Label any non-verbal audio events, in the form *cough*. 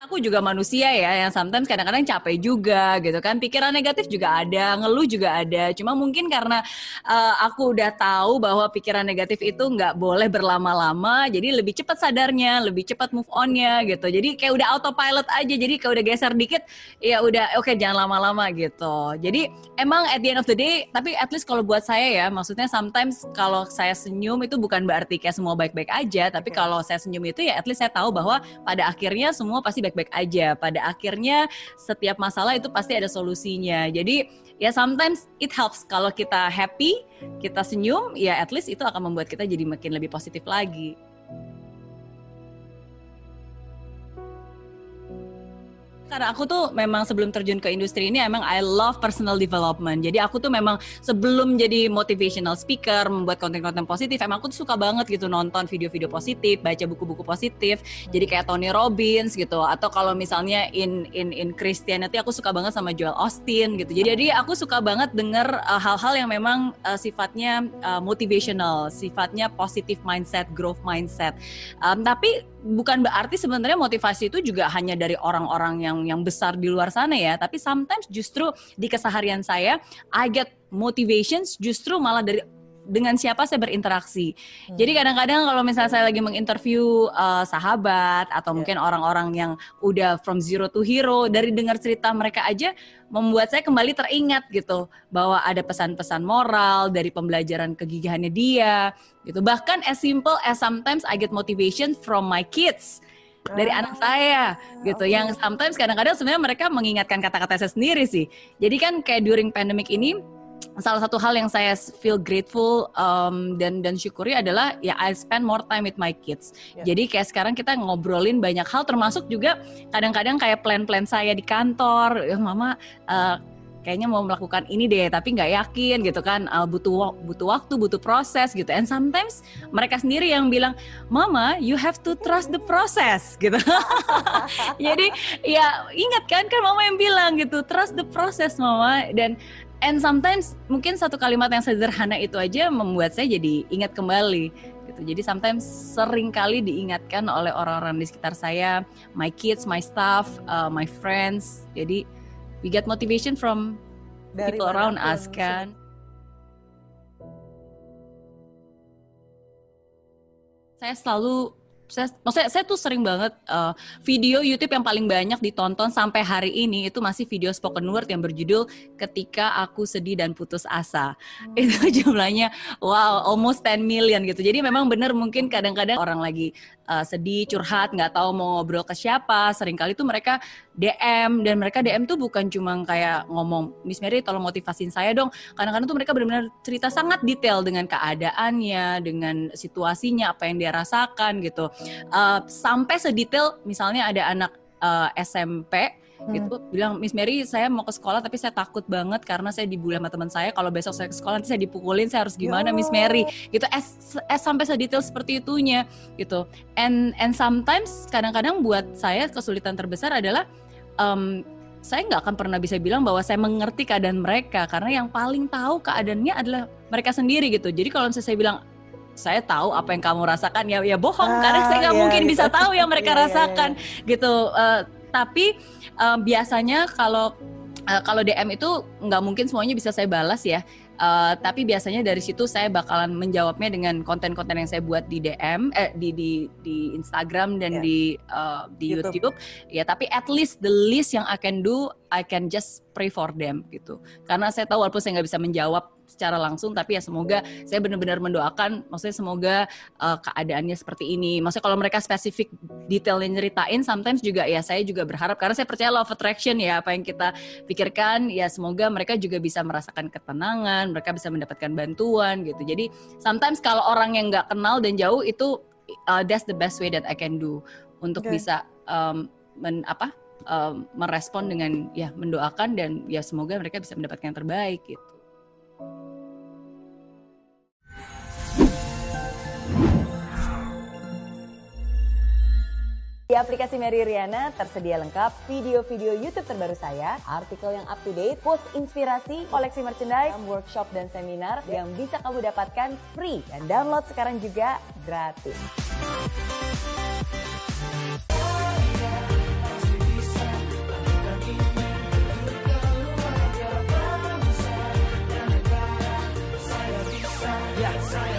aku juga manusia ya yang sometimes kadang-kadang capek juga gitu kan. Pikiran negatif juga ada ngeluh juga ada. Cuma mungkin karena uh, aku udah tahu bahwa pikiran negatif itu nggak boleh berlama-lama jadi lebih cepat sadarnya lebih cepat move onnya gitu. Jadi kayak udah autopilot aja jadi kayak udah geser dikit ya udah oke okay, jangan lama-lama gitu. Jadi emang at the end of the day tapi at least kalau buat saya ya maksudnya sometimes kalau saya senyum itu bukan berarti kayak semua baik-baik aja tapi kalau saya senyum itu ya at least saya tahu bahwa pada akhirnya semua pasti baik-baik aja. Pada akhirnya setiap masalah itu pasti ada solusinya. Jadi ya sometimes it helps kalau kita happy, kita senyum, ya at least itu akan membuat kita jadi makin lebih positif lagi. Karena aku tuh memang sebelum terjun ke industri ini emang I love personal development. Jadi aku tuh memang sebelum jadi motivational speaker, membuat konten-konten positif, emang aku tuh suka banget gitu nonton video-video positif, baca buku-buku positif. Jadi kayak Tony Robbins gitu atau kalau misalnya in in in Christianity aku suka banget sama Joel Austin gitu. Jadi aku suka banget denger uh, hal-hal yang memang uh, sifatnya uh, motivational, sifatnya positive mindset, growth mindset. Um, tapi bukan berarti sebenarnya motivasi itu juga hanya dari orang-orang yang yang besar di luar sana ya, tapi sometimes justru di keseharian saya I get motivations justru malah dari dengan siapa saya berinteraksi. Hmm. Jadi kadang-kadang kalau misalnya saya lagi menginterview uh, sahabat atau yeah. mungkin orang-orang yang udah from zero to hero dari dengar cerita mereka aja membuat saya kembali teringat gitu bahwa ada pesan-pesan moral dari pembelajaran kegigihannya dia gitu. Bahkan as simple as sometimes I get motivation from my kids dari anak ah, saya gitu okay. yang sometimes kadang-kadang sebenarnya mereka mengingatkan kata-kata saya sendiri sih jadi kan kayak during pandemic ini salah satu hal yang saya feel grateful um, dan dan syukuri adalah ya I spend more time with my kids. Yeah. Jadi kayak sekarang kita ngobrolin banyak hal termasuk juga kadang-kadang kayak plan-plan saya di kantor, ya mama uh, kayaknya mau melakukan ini deh tapi nggak yakin gitu kan uh, butuh butuh waktu butuh proses gitu and sometimes mereka sendiri yang bilang mama you have to trust the process gitu *laughs* jadi ya ingat kan kan mama yang bilang gitu trust the process mama dan and sometimes mungkin satu kalimat yang sederhana itu aja membuat saya jadi ingat kembali gitu. Jadi sometimes sering kali diingatkan oleh orang-orang di sekitar saya, my kids, my staff, uh, my friends. Jadi we get motivation from Dari people around us kan. Saya selalu saya maksudnya saya tuh sering banget uh, video YouTube yang paling banyak ditonton sampai hari ini itu masih video spoken word yang berjudul ketika aku sedih dan putus asa. Hmm. Itu *laughs* jumlahnya wow almost 10 million gitu. Jadi memang benar mungkin kadang-kadang orang lagi uh, sedih, curhat, nggak tahu mau ngobrol ke siapa. Seringkali tuh mereka DM dan mereka DM tuh bukan cuma kayak ngomong Miss Mary tolong motivasin saya dong. Kadang-kadang tuh mereka benar-benar cerita sangat detail dengan keadaannya, dengan situasinya, apa yang dia rasakan gitu. Uh, sampai sedetail misalnya ada anak uh, eh, SMP hmm. gitu bilang Miss Mary saya mau ke sekolah tapi saya takut banget karena saya dibully sama teman saya kalau besok saya ke sekolah nanti saya dipukulin saya harus gimana Yo. Miss Mary gitu es, es sampai sedetail seperti itunya gitu and and sometimes kadang-kadang buat saya kesulitan terbesar adalah um, saya nggak akan pernah bisa bilang bahwa saya mengerti keadaan mereka karena yang paling tahu keadaannya adalah mereka sendiri gitu. Jadi kalau misalnya saya bilang saya tahu apa yang kamu rasakan ya ya bohong ah, karena saya nggak iya, mungkin iya. bisa tahu yang mereka iya, iya rasakan iya, gitu. Uh, tapi uh, biasanya kalau uh, kalau DM itu nggak mungkin semuanya bisa saya balas ya. Uh, tapi biasanya dari situ saya bakalan menjawabnya dengan konten-konten yang saya buat di DM, eh, di di di Instagram dan yeah. di uh, di YouTube. YouTube. Ya, tapi at least the least yang I can do, I can just pray for them gitu. Karena saya tahu walaupun saya nggak bisa menjawab secara langsung tapi ya semoga saya benar-benar mendoakan maksudnya semoga uh, keadaannya seperti ini maksudnya kalau mereka spesifik detailnya nyeritain sometimes juga ya saya juga berharap karena saya percaya law of attraction ya apa yang kita pikirkan ya semoga mereka juga bisa merasakan ketenangan mereka bisa mendapatkan bantuan gitu jadi sometimes kalau orang yang nggak kenal dan jauh itu uh, that's the best way that I can do untuk okay. bisa um, men, apa um, merespon dengan ya mendoakan dan ya semoga mereka bisa mendapatkan yang terbaik gitu. Di aplikasi Mary Riana tersedia lengkap video-video YouTube terbaru saya, artikel yang up to date, post inspirasi, koleksi merchandise, workshop dan seminar yang bisa kamu dapatkan free dan download sekarang juga gratis.